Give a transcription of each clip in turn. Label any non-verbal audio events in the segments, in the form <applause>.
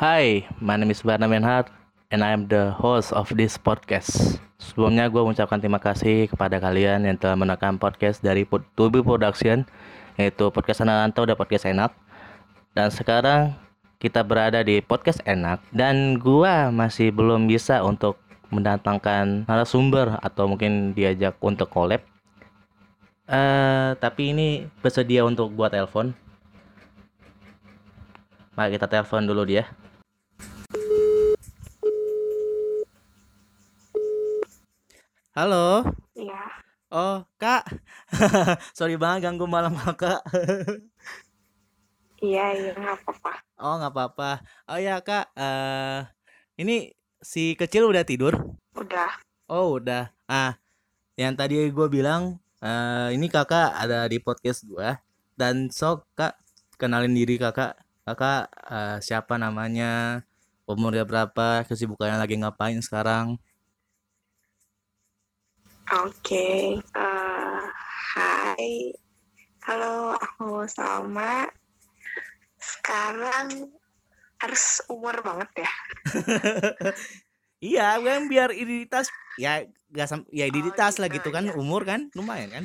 Hi, my name is Barna Menhar and I am the host of this podcast. Sebelumnya gue mengucapkan terima kasih kepada kalian yang telah menonton podcast dari Tubi Production yaitu podcast Ananto dan podcast Enak. Dan sekarang kita berada di podcast Enak dan gua masih belum bisa untuk mendatangkan narasumber atau mungkin diajak untuk collab. Uh, tapi ini bersedia untuk buat telepon. Mari kita telepon dulu dia. Halo. Iya. Oh, Kak. <laughs> Sorry banget ganggu malam Kakak. iya, iya, nggak apa-apa. Oh, nggak apa-apa. Oh ya, Kak. Uh, ini si kecil udah tidur? Udah. Oh, udah. Ah, yang tadi gue bilang, uh, ini kakak ada di podcast gue. Dan sok, Kak, kenalin diri kakak. Kakak uh, siapa namanya? Umurnya berapa? Kesibukannya lagi ngapain sekarang? Oke, uh, hai, halo aku Salma. Sekarang harus umur banget ya? <laughs> iya, kan biar identitas ya gak sam ya oh, identitas oh, lah gitu, gitu kan, ya. umur kan lumayan kan?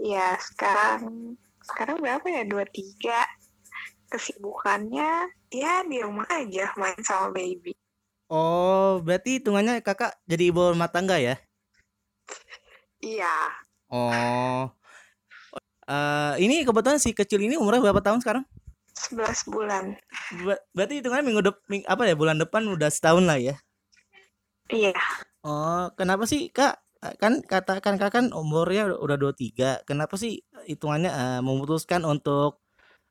Iya, sekarang sekarang berapa ya? Dua tiga. Kesibukannya ya di rumah aja main sama baby. Oh, berarti hitungannya kakak jadi ibu rumah tangga ya? Iya. Oh. Uh, ini kebetulan si kecil ini umurnya berapa tahun sekarang? 11 bulan. Ber berarti itu kan minggu depan apa ya bulan depan udah setahun lah ya? Iya. Oh, kenapa sih Kak? Kan katakan Kak kan umurnya udah 23. Kenapa sih hitungannya uh, memutuskan untuk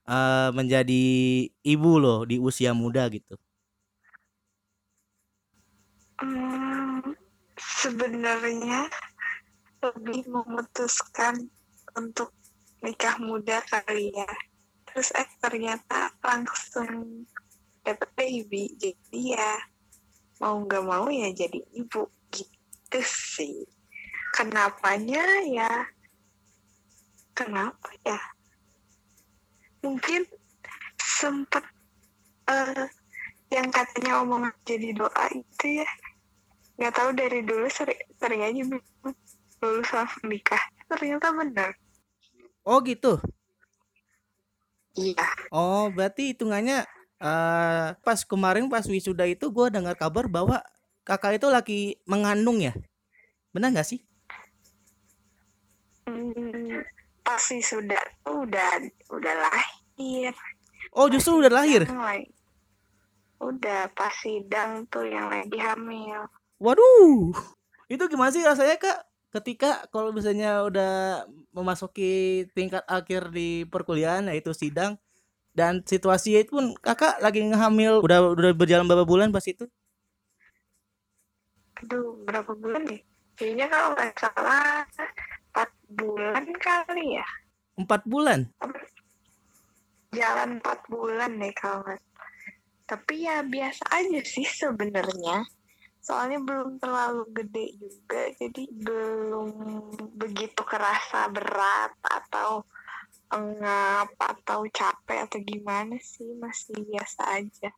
uh, menjadi ibu loh di usia muda gitu? Hmm, sebenarnya lebih memutuskan untuk nikah muda kali ya. Terus eh ternyata langsung dapet baby. Jadi ya mau nggak mau ya jadi ibu. Gitu sih. Kenapanya ya? Kenapa ya? Mungkin sempet uh, yang katanya omongan jadi doa itu ya. Nggak tahu dari dulu sering sering aja lulus langsung nikah. Ternyata benar. Oh gitu? Iya. Oh berarti hitungannya uh, pas kemarin pas wisuda itu gue dengar kabar bahwa kakak itu lagi mengandung ya? Benar nggak sih? Hmm, pas wisuda udah udah lahir. Oh justru udah lahir? udah pas sidang tuh yang lagi hamil. Waduh! Itu gimana sih rasanya kak ketika kalau misalnya udah memasuki tingkat akhir di perkuliahan yaitu sidang dan situasi itu pun kakak lagi ngehamil udah udah berjalan berapa bulan pas itu? Aduh berapa bulan nih? Kayaknya kalau nggak salah empat bulan kali ya. Empat bulan? Jalan empat bulan nih kalau nggak. Tapi ya biasa aja sih sebenarnya soalnya belum terlalu gede juga jadi belum begitu kerasa berat atau engap atau capek atau gimana sih masih biasa aja.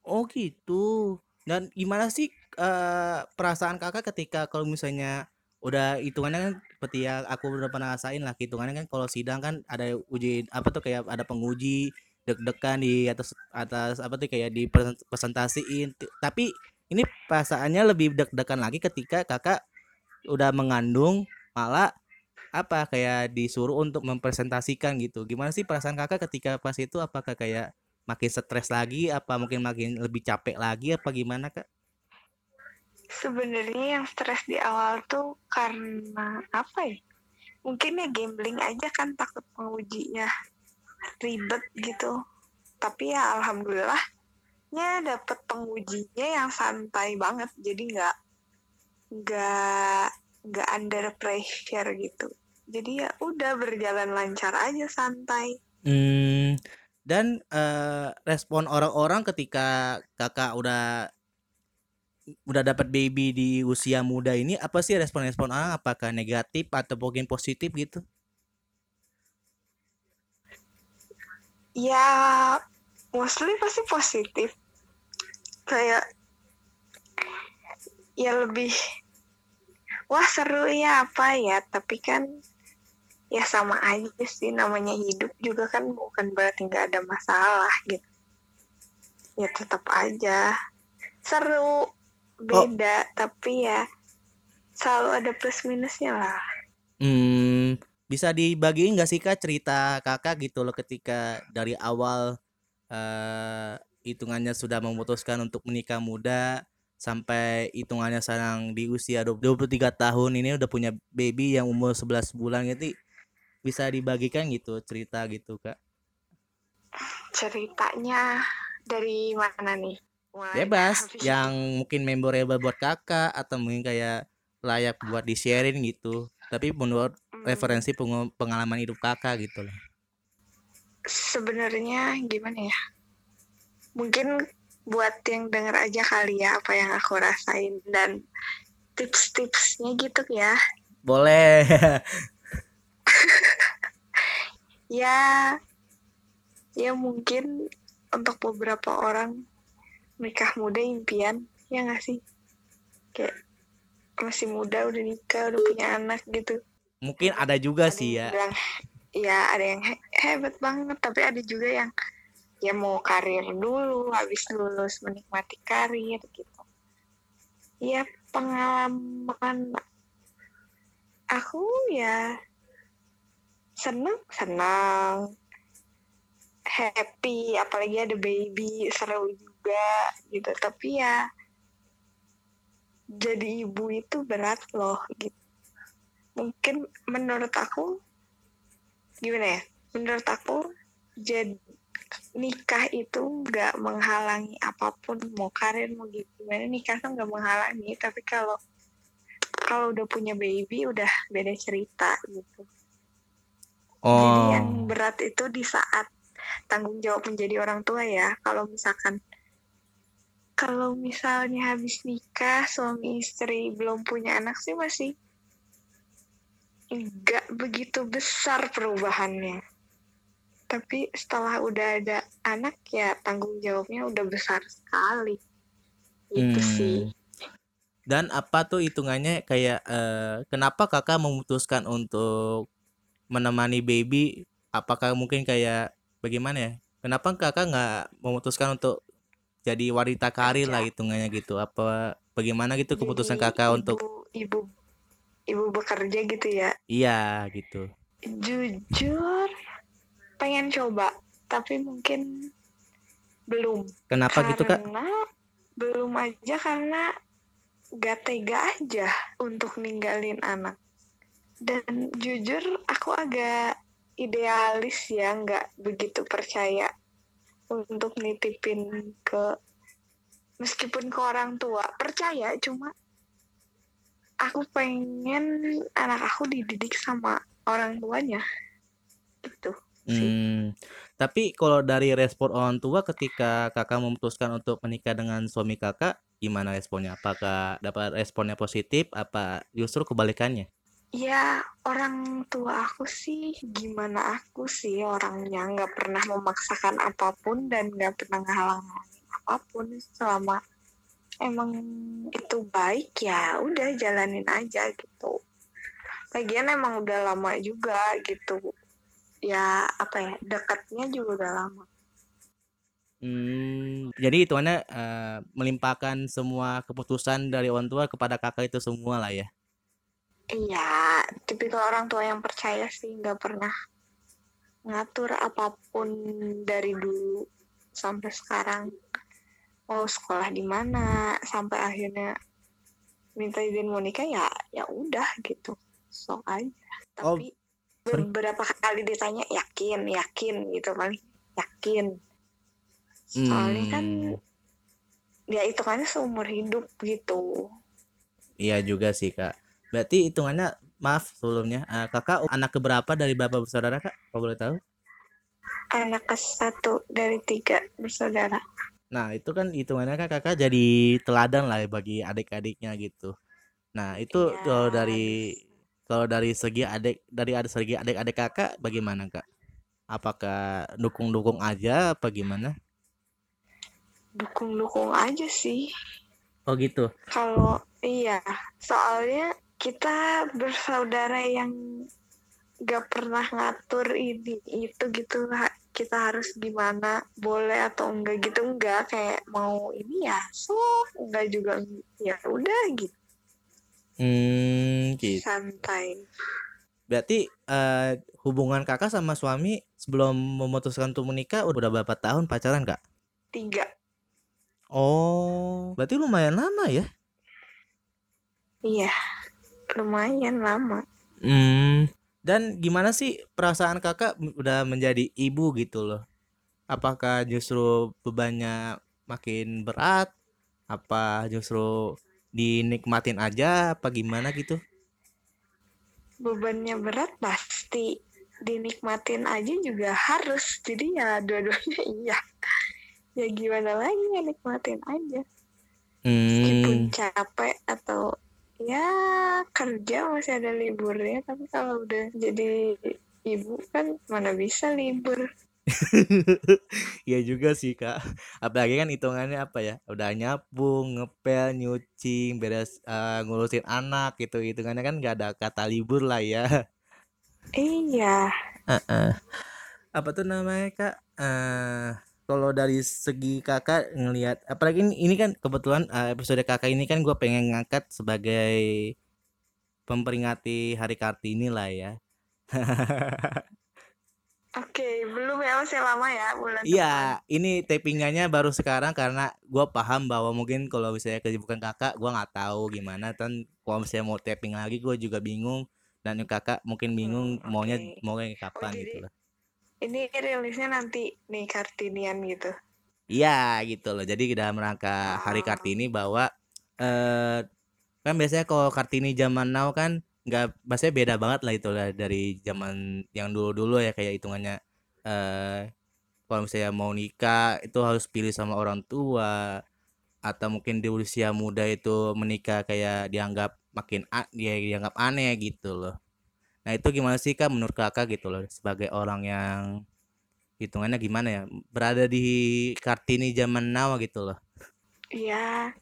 Oh gitu. Dan gimana sih uh, perasaan kakak ketika kalau misalnya udah hitungannya kan seperti yang aku udah pernah rasain lah hitungannya kan kalau sidang kan ada uji apa tuh kayak ada penguji deg-degan di atas atas apa tuh kayak di presentasiin. Tapi ini perasaannya lebih deg-degan lagi ketika kakak udah mengandung malah apa kayak disuruh untuk mempresentasikan gitu. Gimana sih perasaan kakak ketika pas itu? Apakah kayak makin stres lagi? Apa mungkin makin lebih capek lagi? Apa gimana kak? Sebenarnya yang stres di awal tuh karena apa ya? Mungkin ya gambling aja kan takut pengujinya ribet gitu. Tapi ya alhamdulillah nya dapet pengujinya yang santai banget. Jadi nggak nggak nggak under pressure gitu. Jadi ya udah berjalan lancar aja santai. Hmm, dan uh, respon orang-orang ketika kakak udah udah dapat baby di usia muda ini apa sih respon-respon orang? Apakah negatif atau mungkin positif gitu? Ya mostly pasti positif kayak ya lebih wah seru ya apa ya tapi kan ya sama aja sih namanya hidup juga kan bukan berarti nggak ada masalah gitu. Ya tetap aja. Seru beda tapi ya selalu ada plus minusnya lah. Hmm, bisa dibagiin nggak sih Kak cerita Kakak gitu loh ketika dari awal eh hitungannya sudah memutuskan untuk menikah muda sampai hitungannya sekarang di usia 23 tahun ini udah punya baby yang umur 11 bulan gitu bisa dibagikan gitu cerita gitu Kak. ceritanya dari mana nih Mulai Bebas dari- yang mungkin memorable buat Kakak atau mungkin kayak layak buat di-sharing gitu. Tapi menurut Hmm, referensi pengalaman hidup Kakak gitu loh. sebenarnya gimana ya mungkin buat yang denger aja kali ya apa yang aku rasain dan tips-tipsnya gitu ya Boleh. <laughs> ya ya mungkin untuk beberapa orang nikah muda impian ya nggak sih kayak masih muda udah nikah udah punya anak gitu Mungkin ada juga ada sih ya. bilang ya ada yang he- hebat banget tapi ada juga yang ya mau karir dulu habis lulus menikmati karir gitu. Ya pengalaman aku ya seneng senang happy apalagi ada baby seru juga gitu. Tapi ya jadi ibu itu berat loh gitu. Mungkin menurut aku gimana ya? Menurut aku jadi nikah itu nggak menghalangi apa pun mau karir mau gimana nikah tuh nggak menghalangi. Tapi kalau kalau udah punya baby udah beda cerita gitu. Jadi Oh. yang berat itu di saat tanggung jawab menjadi orang tua ya. Kalau misalkan kalau misalnya habis nikah suami istri belum punya anak sih masih nggak begitu besar perubahannya tapi setelah udah ada anak ya tanggung jawabnya udah besar sekali itu Hmm. sih Dan apa tuh hitungannya kayak eh, kenapa kakak memutuskan untuk menemani baby? Apakah mungkin kayak bagaimana ya? Kenapa kakak nggak memutuskan untuk jadi wanita karir lah hitungannya gitu? Apa bagaimana gitu keputusan Jadi kakak ibu, untuk ibu ibu bekerja gitu ya iya gitu? jujur pengen coba tapi mungkin belum. Kenapa gitu kak? karena belum aja karena gak tega aja untuk ninggalin anak. Dan jujur aku agak idealis ya nggak begitu percaya untuk nitipin ke meskipun ke orang tua percaya. Cuma aku pengen anak aku dididik sama orang tuanya. Gitu. sih Hmm, tapi kalau dari respon orang tua ketika kakak memutuskan untuk menikah dengan suami kakak, gimana responnya? Apakah dapat responnya positif? Apa justru kebalikannya? Ya, orang tua aku sih gimana aku sih orangnya nggak pernah memaksakan apa pun dan nggak pernah ngehalang-halangin apa pun selama emang itu baik ya udah jalanin aja gitu. Lagian emang udah lama juga gitu. Ya apa ya dekatnya juga udah lama. Hmm, jadi hitungannya eh, melimpahkan semua keputusan dari orang tua kepada kakak itu semua lah ya. Iya, tipikal orang tua yang percaya sih nggak pernah ngatur apa pun dari dulu sampai sekarang mau sekolah di mana sampai akhirnya minta izin mau nikah ya ya udah gitu sok aja Oh, tapi sorry. Beberapa kali ditanya yakin yakin gitu paling yakin soalnya kan Hmm, ya itu kan seumur hidup gitu iya juga sih kak. Berarti hitungannya maaf sebelumnya eh, kakak anak keberapa dari berapa bersaudara kak? Kalau boleh tahu? anak ke satu dari tiga bersaudara Nah itu kan hitungannya kan kakak jadi teladan lah bagi adik-adiknya gitu. Nah itu kalau Iya, dari kalau dari segi adik dari ada segi adik-adik kakak bagaimana kak? Apakah dukung-dukung aja apa gimana? dukung-dukung aja sih. Oh gitu. Kalau iya. Soalnya kita bersaudara yang gak pernah ngatur ini itu gitu kita harus gimana boleh atau enggak gitu enggak. Kayak mau ini ya so enggak juga ya udah gitu. Hmm gitu santai berarti uh, hubungan kakak sama suami sebelum memutuskan untuk menikah udah berapa tahun pacaran kak tiga oh berarti lumayan lama ya iya lumayan lama hmm dan gimana sih perasaan kakak udah menjadi ibu gitu loh? Apakah justru bebannya makin berat? Apa justru dinikmatin aja? Apa gimana gitu? Bebannya berat pasti dinikmatin aja juga harus. Jadi ya dua-duanya <laughs> iya. Ya gimana lagi ya nikmatin aja. Hmm. Meskipun capek atau ya kerja masih ada liburnya tapi kalau udah jadi ibu kan mana bisa libur <laughs> Iya juga sih kak. Apalagi kan hitungannya apa ya Udah nyapu, ngepel, nyuci Beres uh, ngurusin anak gitu. Hitungannya kan gak ada kata libur lah ya. Iya. Uh -uh. Apa tuh namanya kak? Uh, kalau dari segi kakak ngelihat apalagi ini, ini kan kebetulan uh, episode kakak ini kan gue pengen ngangkat sebagai memperingati Hari Kartini lah ya. <laughs> Oke, belum ya masih lama ya bulan. Iya, ini tapingannya baru sekarang karena gue paham bahwa mungkin kalau misalnya kesibukan kakak, gue nggak tahu gimana. Dan kalau misalnya mau taping lagi, gue juga bingung. Dan kakak mungkin bingung hmm, okay. maunya mau kapan oh, gitu loh ini rilisnya nanti nih Kartinian gitu. Iya gitu loh. Jadi dalam rangka Hari oh. Kartini bahwa eh kan biasanya kalau Kartini zaman now kan nggak biasanya beda banget lah itu lah dari zaman yang dulu-dulu ya kayak hitungannya eh kalau misalnya mau nikah itu harus pilih sama orang tua atau mungkin di usia muda itu menikah kayak dianggap makin dia dianggap aneh gitu loh. Nah itu gimana sih kak menurut kakak gitu loh sebagai orang yang hitungannya gimana ya berada di kartini zaman now gitu loh. Iya.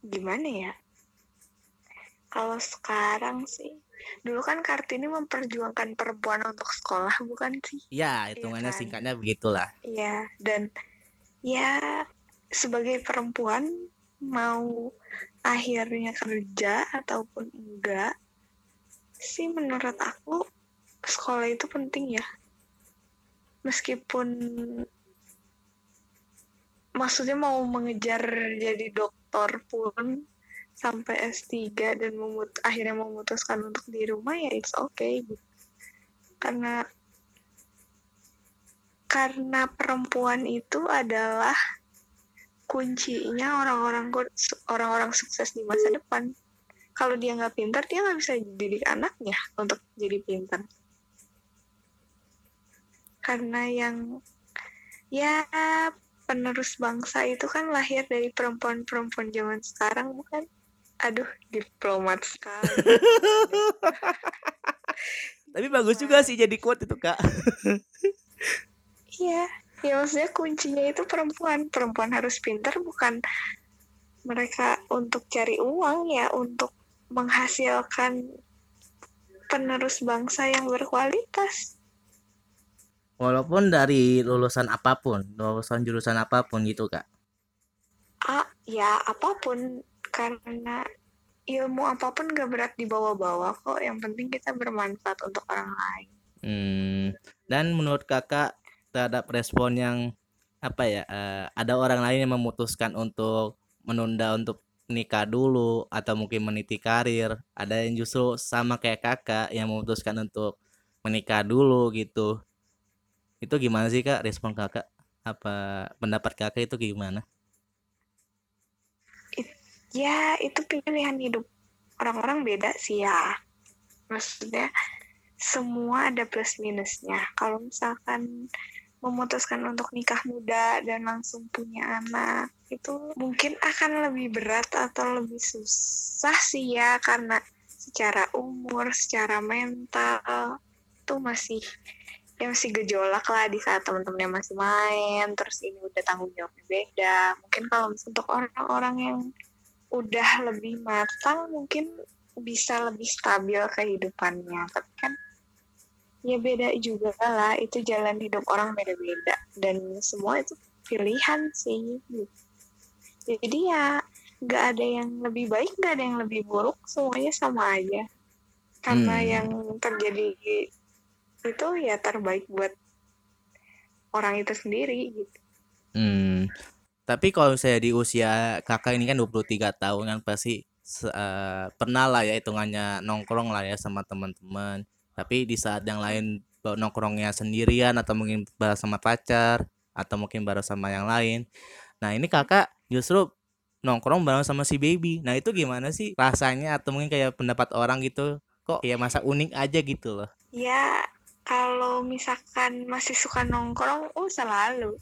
Gimana ya? Kalau sekarang sih dulu kan kartini memperjuangkan perempuan untuk sekolah bukan sih? Iya hitungannya ya kan? singkatnya begitulah. Iya dan ya sebagai perempuan mau akhirnya kerja ataupun enggak sih menurut aku sekolah itu penting ya meskipun maksudnya mau mengejar jadi dokter pun sampai S3 dan memut akhirnya memutuskan untuk di rumah ya it's okay gitu. karena karena perempuan itu adalah kuncinya orang-orang orang-orang sukses di masa depan. Kalau dia nggak pintar dia nggak bisa didik anaknya untuk jadi pintar. Karena yang ya penerus bangsa itu kan lahir dari perempuan-perempuan zaman sekarang bukan aduh diplomat sekali <laughs> tapi bagus juga sih jadi quote itu kak iya ya maksudnya kuncinya itu perempuan perempuan harus pintar bukan mereka untuk cari uang ya untuk menghasilkan penerus bangsa yang berkualitas. Walaupun dari lulusan apa pun, lulusan jurusan apa pun gitu kak. Ah, ya apa pun karena ilmu apa pun gak berat dibawa-bawa kok. Yang penting kita bermanfaat untuk orang lain. Hmm, dan menurut kakak terhadap respon yang apa ya? Uh, ada orang lain yang memutuskan untuk menunda untuk nikah dulu atau mungkin meniti karir ada yang justru sama kayak kakak yang memutuskan untuk menikah dulu gitu itu gimana sih kak respon kakak apa pendapat kakak itu gimana ya itu pilihan hidup. Orang-orang beda sih ya. Maksudnya semua ada plus minusnya. Kalau misalkan memutuskan untuk nikah muda dan langsung punya anak itu mungkin akan lebih berat atau lebih susah sih ya karena secara umur, secara mental itu masih ya masih gejolak lah di saat teman-temannya masih main terus ini udah tanggung jawabnya beda. Mungkin kalau untuk orang-orang yang udah lebih matang mungkin bisa lebih stabil kehidupannya. Tapi kan ya beda juga lah itu jalan hidup orang beda-beda. Dan semua itu pilihan sih jadi ya nggak ada yang lebih baik nggak ada yang lebih buruk semuanya sama aja. Karena Hmm. yang terjadi itu ya terbaik buat orang itu sendiri gitu. Hmm. Tapi kalau saya di usia kakak ini kan 23 tahun kan pasti eh, pernah lah ya hitungannya nongkrong lah ya sama teman-teman. Tapi di saat yang lain nongkrongnya sendirian atau mungkin bareng sama pacar atau mungkin bareng sama yang lain. Nah, ini kakak justru nongkrong bareng sama si baby. Nah, itu gimana sih rasanya atau mungkin kayak pendapat orang gitu? Kok kayak masa unik aja gitu loh. ya kalau misalkan masih suka nongkrong oh selalu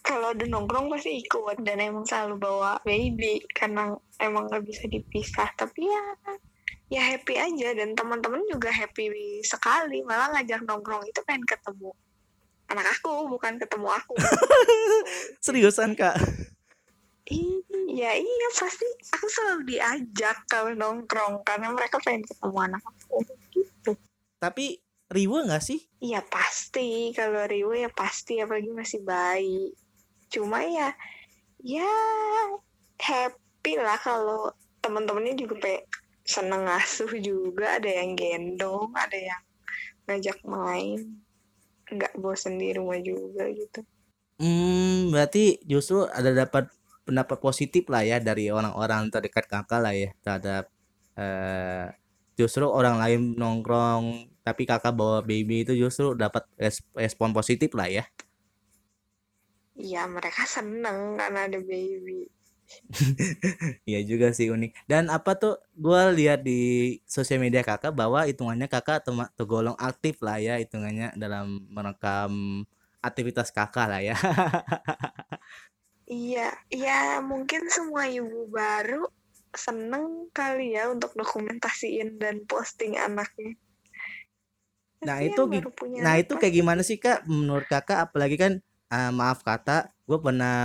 kalau udah nongkrong pasti ikut dan emang selalu bawa baby karena emang nggak bisa dipisah tapi ya ya happy aja dan teman-teman juga happy sekali malah ngajak nongkrong itu pengen ketemu anak aku bukan ketemu aku <laughs> Seriusan, Kak? iya iya pasti aku selalu diajak kalau nongkrong karena mereka pengen ketemu anak aku gitu Tapi riwe nggak sih? Iya pasti kalau Rio ya pasti apalagi masih bayi. Cuma ya ya happy lah kalau teman-temannya juga pe seneng ngasuh juga. Ada yang gendong ada yang ngajak main. Nggak bosen di rumah juga gitu. Hmm, berarti justru ada dapat pendapat positif lah ya dari orang-orang terdekat kakak lah ya terhadap eh, justru orang lain nongkrong tapi kakak bawa baby itu justru dapat res- respon positif lah ya. Iya mereka seneng karena ada baby <laughs> Iya juga sih unik. Dan apa tuh gua lihat di sosial media kakak bahwa hitungannya kakak tema- tergolong aktif lah ya hitungannya dalam merekam aktivitas kakak lah ya. <laughs> Iya, ya mungkin semua ibu baru seneng kali ya untuk dokumentasiin dan posting anaknya. Nah, Tapi itu Nah itu kayak gimana sih kak menurut kakak apalagi kan eh, maaf kata gue pernah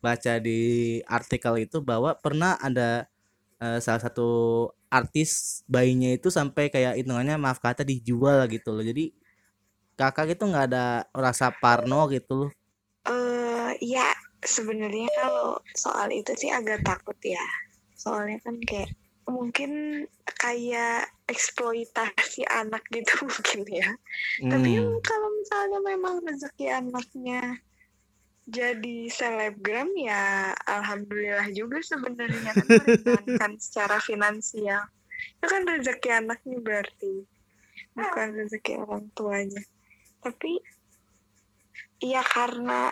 baca di artikel itu bahwa pernah ada eh, salah satu artis bayinya itu sampai kayak hitungannya maaf kata dijual gitu loh. Jadi kakak itu nggak ada rasa parno gitu loh. Eh ya sebenarnya kalau soal itu sih agak takut ya. Soalnya kan kayak mungkin kayak eksploitasi anak gitu <laughs> mungkin ya. Tapi Hmm, kalau misalnya memang rezeki anaknya jadi selebgram ya alhamdulillah juga sebenarnya kan <laughs> secara finansial. Itu kan rezeki anaknya berarti bukan rezeki orang tuanya. Tapi iya karena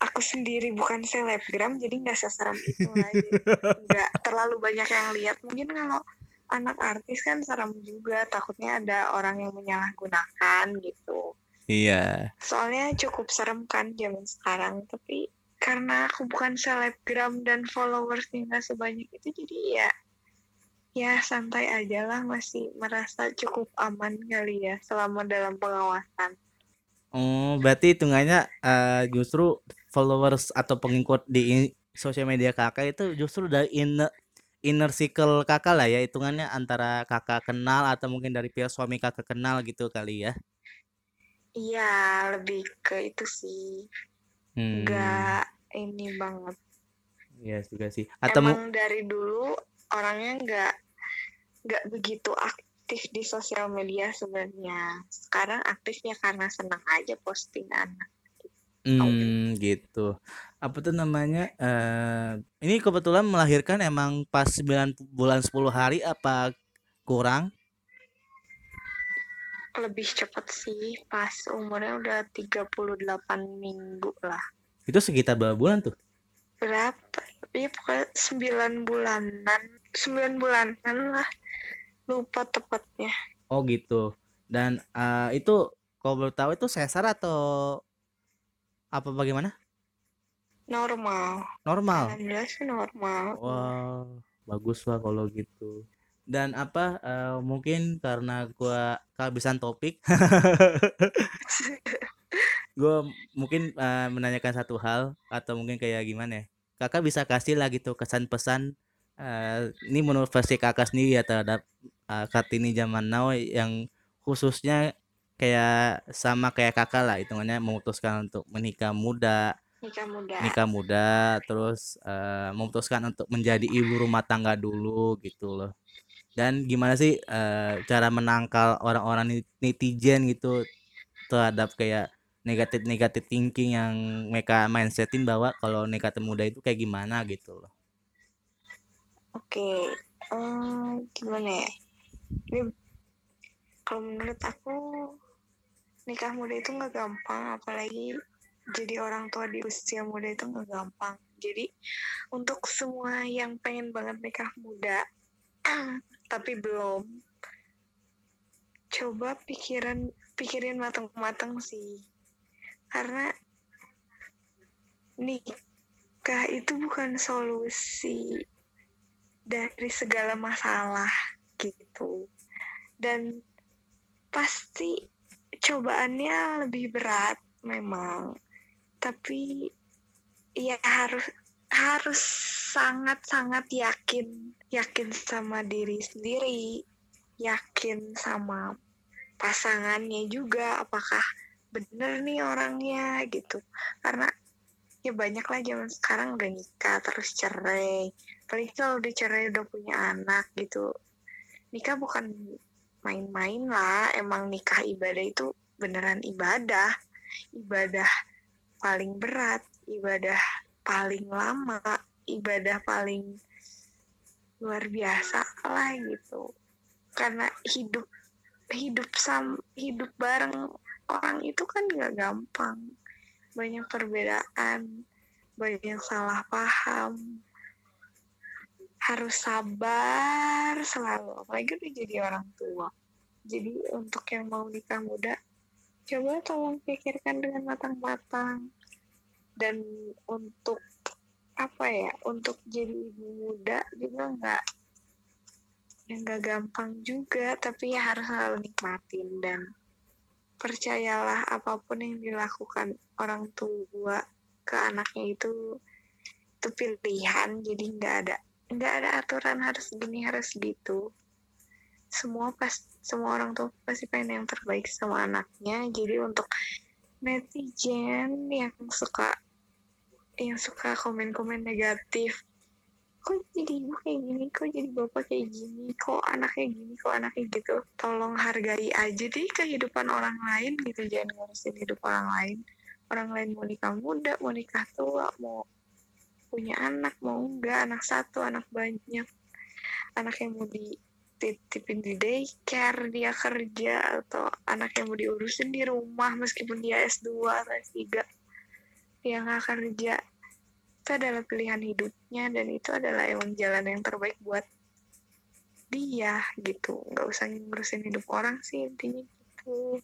aku sendiri bukan selebgram jadi nggak seseram itu <laughs> aja. Nggak terlalu banyak yang lihat. Mungkin kalau anak artis kan serem juga takutnya ada orang yang menyalahgunakan gitu iya soalnya cukup serem kan zaman sekarang tapi karena aku bukan selebgram dan followersnya nggak sebanyak itu jadi ya ya santai aja lah masih merasa cukup aman kali ya selama dalam pengawasan oh berarti hitungannya eh, justru followers atau pengikut di sosial media kakak itu justru dari inner inner circle kakak lah ya hitungannya antara kakak kenal atau mungkin dari pihak suami kakak kenal gitu kali ya? Iya lebih ke itu sih. Hmm. Nggak ini banget. Iya juga sih. Atau emang dari dulu orangnya nggak nggak begitu aktif di sosial media sebenarnya. Sekarang aktifnya karena senang aja posting anak Hmm, gitu. Apa tuh namanya? eh ini kebetulan melahirkan emang pas 9 bulan 10 hari apa kurang? lebih cepet sih pas umurnya udah 38 minggu lah Itu sekitar berapa bulan tuh? berapa ya pokoknya 9 bulanan 9 bulanan lah lupa tepatnya Oh gitu. Dan eh, itu kalau boleh tahu itu sesar atau apa bagaimana? normal Normal. alhamdulillah sih normal Wah, bagus lah kalau gitu. dan apa uh, mungkin karena gua kehabisan topik <laughs> gue mungkin uh, menanyakan satu hal atau mungkin kayak gimana ya kakak bisa kasih lah gitu kesan pesan uh, ini menurut versi kakak sendiri ya terhadap uh, kartini zaman now yang khususnya kayak sama kayak kakak lah hitungannya memutuskan untuk menikah muda. Nikah muda. Nikah muda terus uh, memutuskan untuk menjadi ibu rumah tangga dulu gitu loh. Dan gimana sih uh, cara menangkal orang-orang netizen gitu terhadap kayak negatif negatif thinking yang mereka mindsetin bahwa kalau nikah muda itu kayak gimana gitu loh. Oke okay. um, gimana ya? Ini kalau menurut aku nikah muda itu nggak gampang apalagi jadi orang tua di usia muda itu nggak gampang. Jadi untuk semua yang pengen banget nikah muda <clears throat> tapi belum, coba pikiran pikirin matang-matang sih. Karena nikah itu bukan solusi dari segala masalah gitu. Dan pasti cobaannya lebih berat memang. Tapi ya harus harus sangat-sangat yakin yakin sama diri sendiri yakin sama pasangannya juga apakah bener nih orangnya gitu. Karena ya banyak lah zaman sekarang udah nikah terus cerai. Paling kalau udah cerai udah punya anak gitu. Nikah bukan main-main lah emang nikah ibadah itu beneran ibadah ibadah paling berat, ibadah paling lama, ibadah paling luar biasa lah gitu. Karena hidup hidup sam hidup bareng orang itu kan gak gampang. Banyak perbedaan, banyak salah paham. Harus sabar selalu, apalagi udah jadi orang tua. Jadi untuk yang mau nikah muda, coba tolong pikirkan dengan matang-matang dan untuk apa ya untuk jadi ibu muda juga nggak yang nggak gampang juga tapi ya harus selalu nikmatin dan percayalah apa pun yang dilakukan orang tua ke anaknya itu itu pilihan jadi nggak ada nggak ada aturan harus gini harus gitu. Semua pas semua orang tua pasti pengen yang terbaik sama anaknya. Jadi untuk netizen yang suka yang suka komen-komen negatif kok jadi ibu kayak gini? Kok jadi bapak kayak gini? Kok anaknya gini? Kok anaknya gitu? Tolong hargai aja deh kehidupan orang lain gitu. Jangan ngurusin hidup orang lain. Orang lain mau nikah muda mau nikah tua mau punya anak mau enggak anak satu anak banyak. Anak yang mau di titipin di daycare dia kerja atau anak yang mau diurusin di rumah meskipun dia S2 atau S3 dia nggak kerja. Itu adalah pilihan hidupnya dan itu adalah emang jalan yang terbaik buat dia gitu. Nggak usah ngurusin hidup orang sih intinya gitu.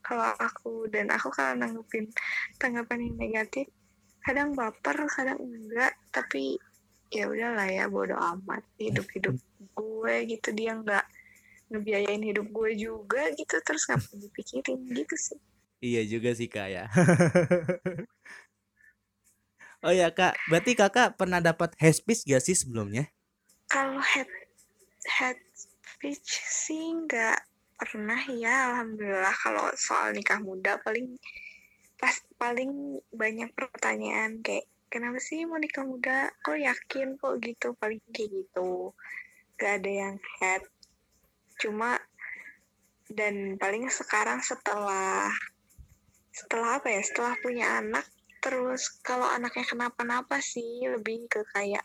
Kalau aku dan aku kalau nanggupin tanggapan yang negatif kadang baper kadang enggak tapi ya udahlah ya bodo amat. Hidup hidup gue gitu dia nggak ngebiayain hidup gue juga gitu terus ngapain dipikirin gitu sih. Iya juga sih kak ya. <laughs> Oh ya kak berarti kakak pernah dapat head speech gak sih sebelumnya? Kalau head head speech sih nggak pernah ya alhamdulillah. Kalau soal nikah muda paling pas paling banyak pertanyaan kayak kenapa sih mau nikah muda? Kok yakin kok gitu? Paling kayak gitu. Gak ada yang head. Cuma dan paling sekarang setelah setelah apa ya? Setelah punya anak terus kalau anaknya kenapa-napa sih lebih ke kayak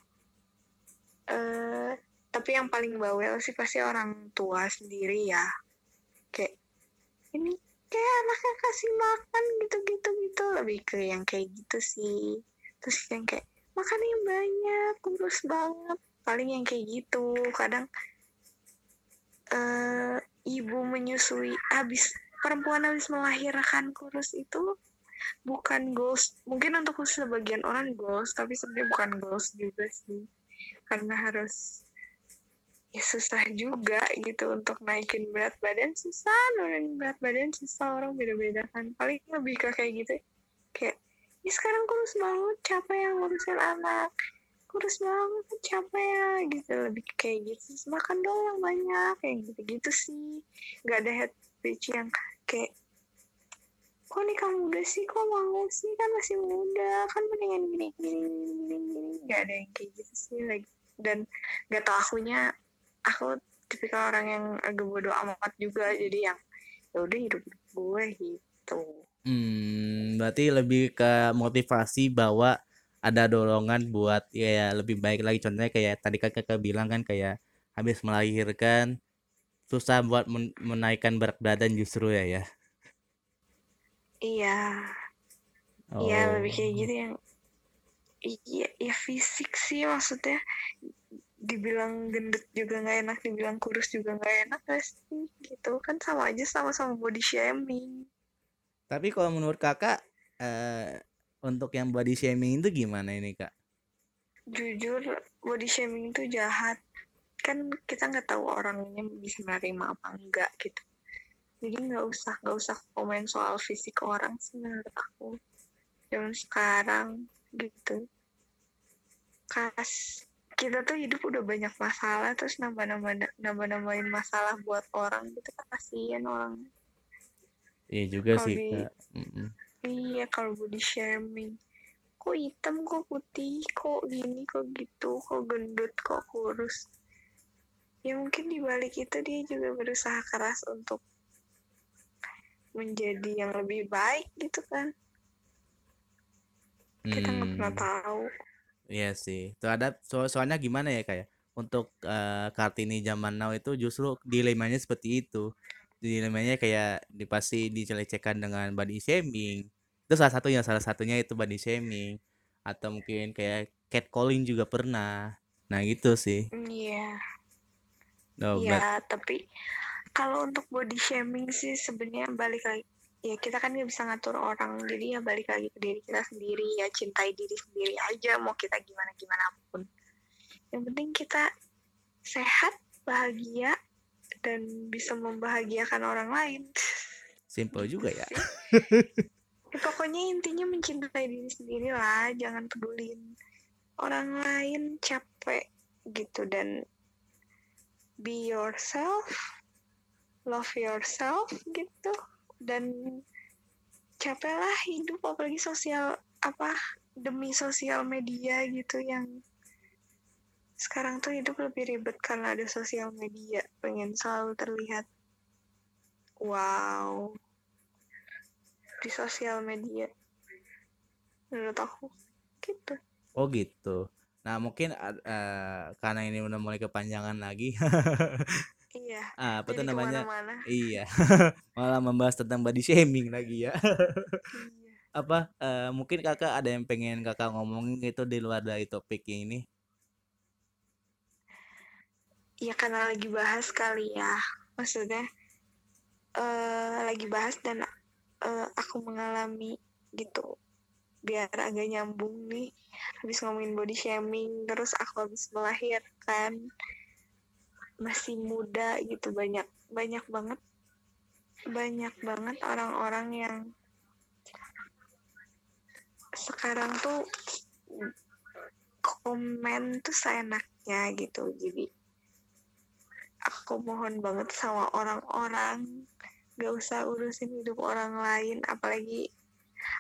eh tapi yang paling bawel sih pasti orang tua sendiri ya. Kayak ini kayak anaknya kasih makan gitu-gitu gitu lebih ke yang kayak gitu sih. Terus yang kayak makan yang banyak kurus banget. Paling yang kayak gitu. Kadang uh, ibu menyusui habis perempuan habis melahirkan kurus itu bukan goals mungkin untuk sebagian orang goals tapi sebenarnya bukan goals juga sih. Karena harus ya susah juga gitu untuk naikin berat badan. Susah nurunin berat badan susah orang beda-beda kan. Paling lebih ke kayak gitu kayak ya sekarang kurus banget capek yang ngurusin anak. Kurus banget capek ya gitu. Lebih kayak gitu. Makan dong yang banyak kayak gitu-gitu sih. Nggak ada head speech yang kayak kok nih kamu udah sih? Kok mau sih? Kan masih muda. Kan mendingan gini gini gini gini nggak ada yang kayak gitu sih lagi dan nggak tau akunya aku tipikal orang yang agak bodoh amat juga jadi yang ya udah hidup gue gitu. Hmm berarti lebih ke motivasi bahwa ada dorongan buat ya lebih baik lagi. Contohnya kayak tadi kan kakak bilang kan kayak habis melahirkan susah buat men menaikkan berat badan justru ya ya? Iya. Oh. iya lebih kayak gitu yang iya ya fisik sih maksudnya dibilang gendut juga nggak enak dibilang kurus juga nggak enak pasti gitu. Kan sama aja sama-sama body shaming. Tapi kalau menurut kakak eh, untuk yang body shaming itu gimana ini kak? Jujur body shaming itu jahat. Kan kita nggak tahu orangnya bisa menerima apa enggak gitu. Jadi nggak usah nggak usah komen soal fisik orang sih menurut aku. Zaman sekarang gitu. Kas kita tuh hidup udah banyak masalah terus nambah nambah nambah nambahin masalah buat orang gitu kan kasihan orang. Iya juga Kalo sih di- kak. Mm-mm. iya kalau body shaming. Kok hitam kok putih kok gini kok gitu kok gendut kok kurus. Ya mungkin di balik itu dia juga berusaha keras untuk menjadi yang lebih baik gitu kan. Kita nggak pernah Hmm. tahu Iya sih. Terhadap so soalnya gimana ya kayak untuk eh, Kartini zaman now itu justru dilemanya seperti itu. Dilemanya kayak di pasti dicelecehkan dengan body shaming. Itu salah satunya, salah satunya itu body shaming atau mungkin kayak catcalling juga pernah. Nah, gitu sih. iya No, but iya tapi kalau untuk body shaming sih sebenarnya balik lagi ya kita kan nggak bisa ngatur orang. Jadi ya balik lagi ke diri kita sendiri. Ya cintai diri sendiri aja. Mau kita gimana gimana pun. Yang penting kita sehat bahagia dan bisa membahagiakan orang lain. Simple juga ya. Ya, pokoknya intinya mencintai diri sendiri lah. Jangan pedulin orang lain. Capek gitu. Dan be yourself. Love yourself gitu dan capeklah hidup apalagi sosial apa demi sosial media gitu yang sekarang tuh hidup lebih ribet karena ada sosial media pengen selalu terlihat wow di sosial media menurut aku gitu Oh gitu. Nah, mungkin eh, karena ini udah mulai kepanjangan lagi. <laughs> iya Ah, apa tuh namanya? Iya. <laughs> <laughs> Malah membahas tentang body shaming lagi ya. iya. <laughs> apa eh, mungkin kakak ada yang pengen kakak ngomongin gitu di luar dari topik ini ya karena lagi bahas kali ya maksudnya eh lagi bahas dan eh, aku mengalami gitu biar agak nyambung nih habis ngomongin body shaming terus aku habis melahirkan masih muda gitu banyak banyak banget banyak banget orang-orang yang sekarang tuh komen tuh seenaknya gitu. Jadi aku mohon banget sama orang-orang gak usah urusin hidup orang lain apalagi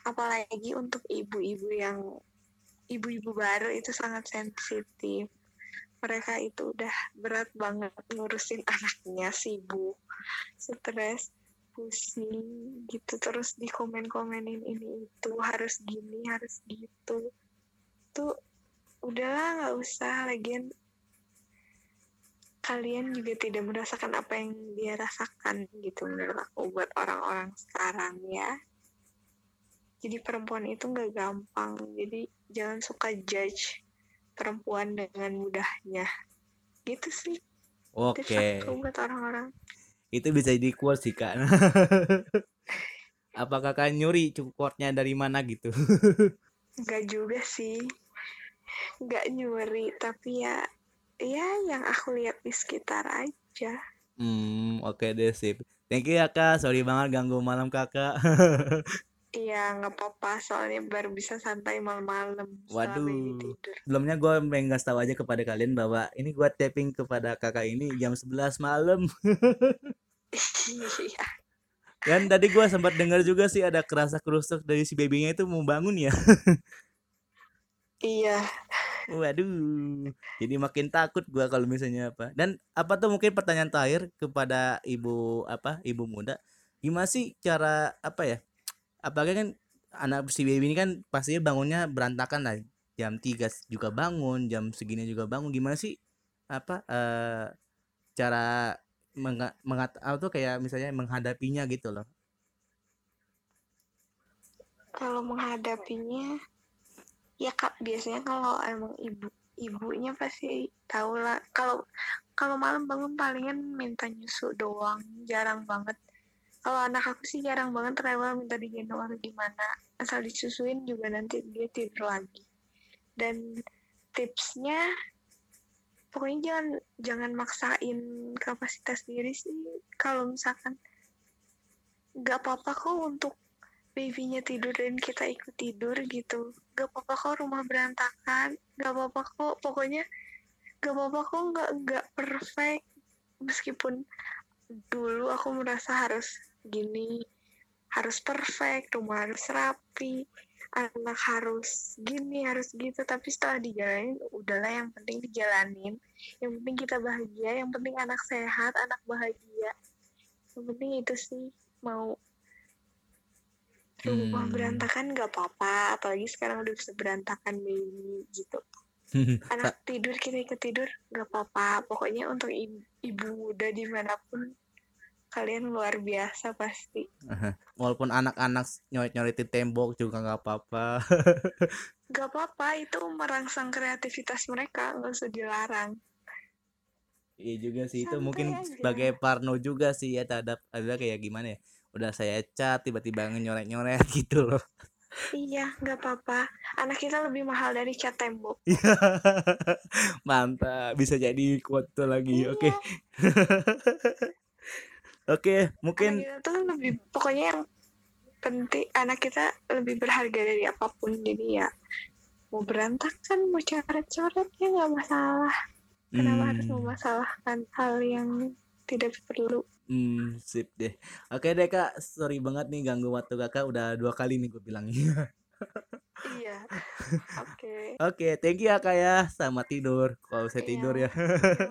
apalagi untuk ibu-ibu yang ibu-ibu baru itu sangat sensitif mereka itu udah berat banget ngurusin <laughs> anaknya sibuk stres pusing gitu. Terus di komen-komenin ini itu harus gini harus gitu. Tuh udahlah nggak usah lagian kalian juga tidak merasakan apa yang dia rasakan gitu menurut aku buat orang-orang sekarang ya. Jadi perempuan itu nggak gampang jadi jangan suka judge perempuan dengan mudahnya. Gitu sih. Oke. buat orang-orang. Itu bisa jadi quote sih kak. <laughs> Apa kakak nyuri quote-nya dari mana gitu? Nggak juga sih. Nggak nyuri tapi ya ya yang aku lihat di sekitar aja. Hmm, oke deh sip. Thank you ya kak, sorry banget ganggu malam kakak. <laughs> iya nggak apa-apa soalnya baru bisa santai malam-malam Waduh. tidur Sebelumnya gue pengen ngasih tahu aja kepada kalian bahwa ini gue tapping kepada kakak ini jam 11 malam. iya Dan tadi gue sempat dengar juga sih ada kerasa kerusuk dari si babynya itu mau bangun ya. iya Waduh. Jadi makin takut gua kalau misalnya apa. Dan apa tuh mungkin pertanyaan terakhir kepada ibu apa ibu muda. Gimana sih cara apa ya? Apalagi kan anak si baby ini kan pastinya bangunnya berantakan lah. Jam 3 juga bangun, jam segini juga bangun. Gimana sih apa eh cara menga, mengat apa tuh kayak misalnya menghadapinya gitu loh. kalau menghadapinya ya kak biasanya kalau emang ibu ibunya pasti tahu lah kalau kalau malam bangun palingan minta nyusu doang jarang banget kalau anak aku sih jarang banget rewel minta digendong atau gimana. Asal disusuin juga nanti dia tidur lagi. Dan tipsnya pokoknya jangan jangan maksain kapasitas diri sih. Kalau misalkan nggak apa-apa kok untuk babynya tidur dan kita ikut tidur gitu. Gak apa-apa kok rumah berantakan. Gak apa-apa kok pokoknya gak apa-apa kok nggak nggak perfect. Meskipun dulu aku merasa harus gini harus perfect rumah harus rapi anak harus gini harus gitu. Tapi setelah dijalanin udahlah yang penting dijalanin. Yang penting kita bahagia yang penting anak sehat anak bahagia. Yang penting itu sih mau rumah Hmm. berantakan nggak apa-apa. Apalagi sekarang udah bisa berantakan baby gitu. <laughs> Anak tidur kita ikut tidur nggak apa-apa. Pokoknya untuk ibu, ibu muda di mana pun kalian luar biasa pasti. Walaupun anak-anak nyoret-nyoretin tembok juga nggak apa-apa. <laughs> nggak apa-apa itu merangsang kreativitas mereka nggak usah dilarang. Iya juga sih itu Santai mungkin aja. sebagai parno juga sih ya terhadap ada kayak gimana ya udah saya cat tiba-tiba nyoret-nyoret <laughs> gitu loh. Iya nggak apa-apa. Anak kita lebih mahal dari cat tembok. <laughs> Mantap bisa jadi quote tuh lagi oke. Iya, oke anak mungkin kita tuh lebih pokoknya yang penting anak kita lebih berharga dari apa pun. Jadi ya mau berantakan mau coret-coret ya nggak masalah. Kenapa harus hmm, memasalahkan hal yang tidak perlu? Hmm, sip deh. Oke deh kak. Sorry banget nih ganggu waktu kakak. Udah dua kali nih gue bilangnya iya. Oke. Oke thank you ya kak ya. Selamat tidur. Kalau saya Iya. tidur ya. <laughs>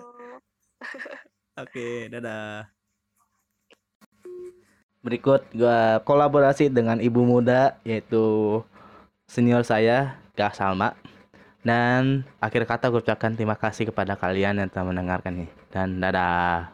Oke, dadah. Berikut gua kolaborasi dengan ibu muda yaitu senior saya, Kak Salma. Dan akhir kata gue ucapkan terima kasih kepada kalian yang telah mendengarkan ini. Dan dadah.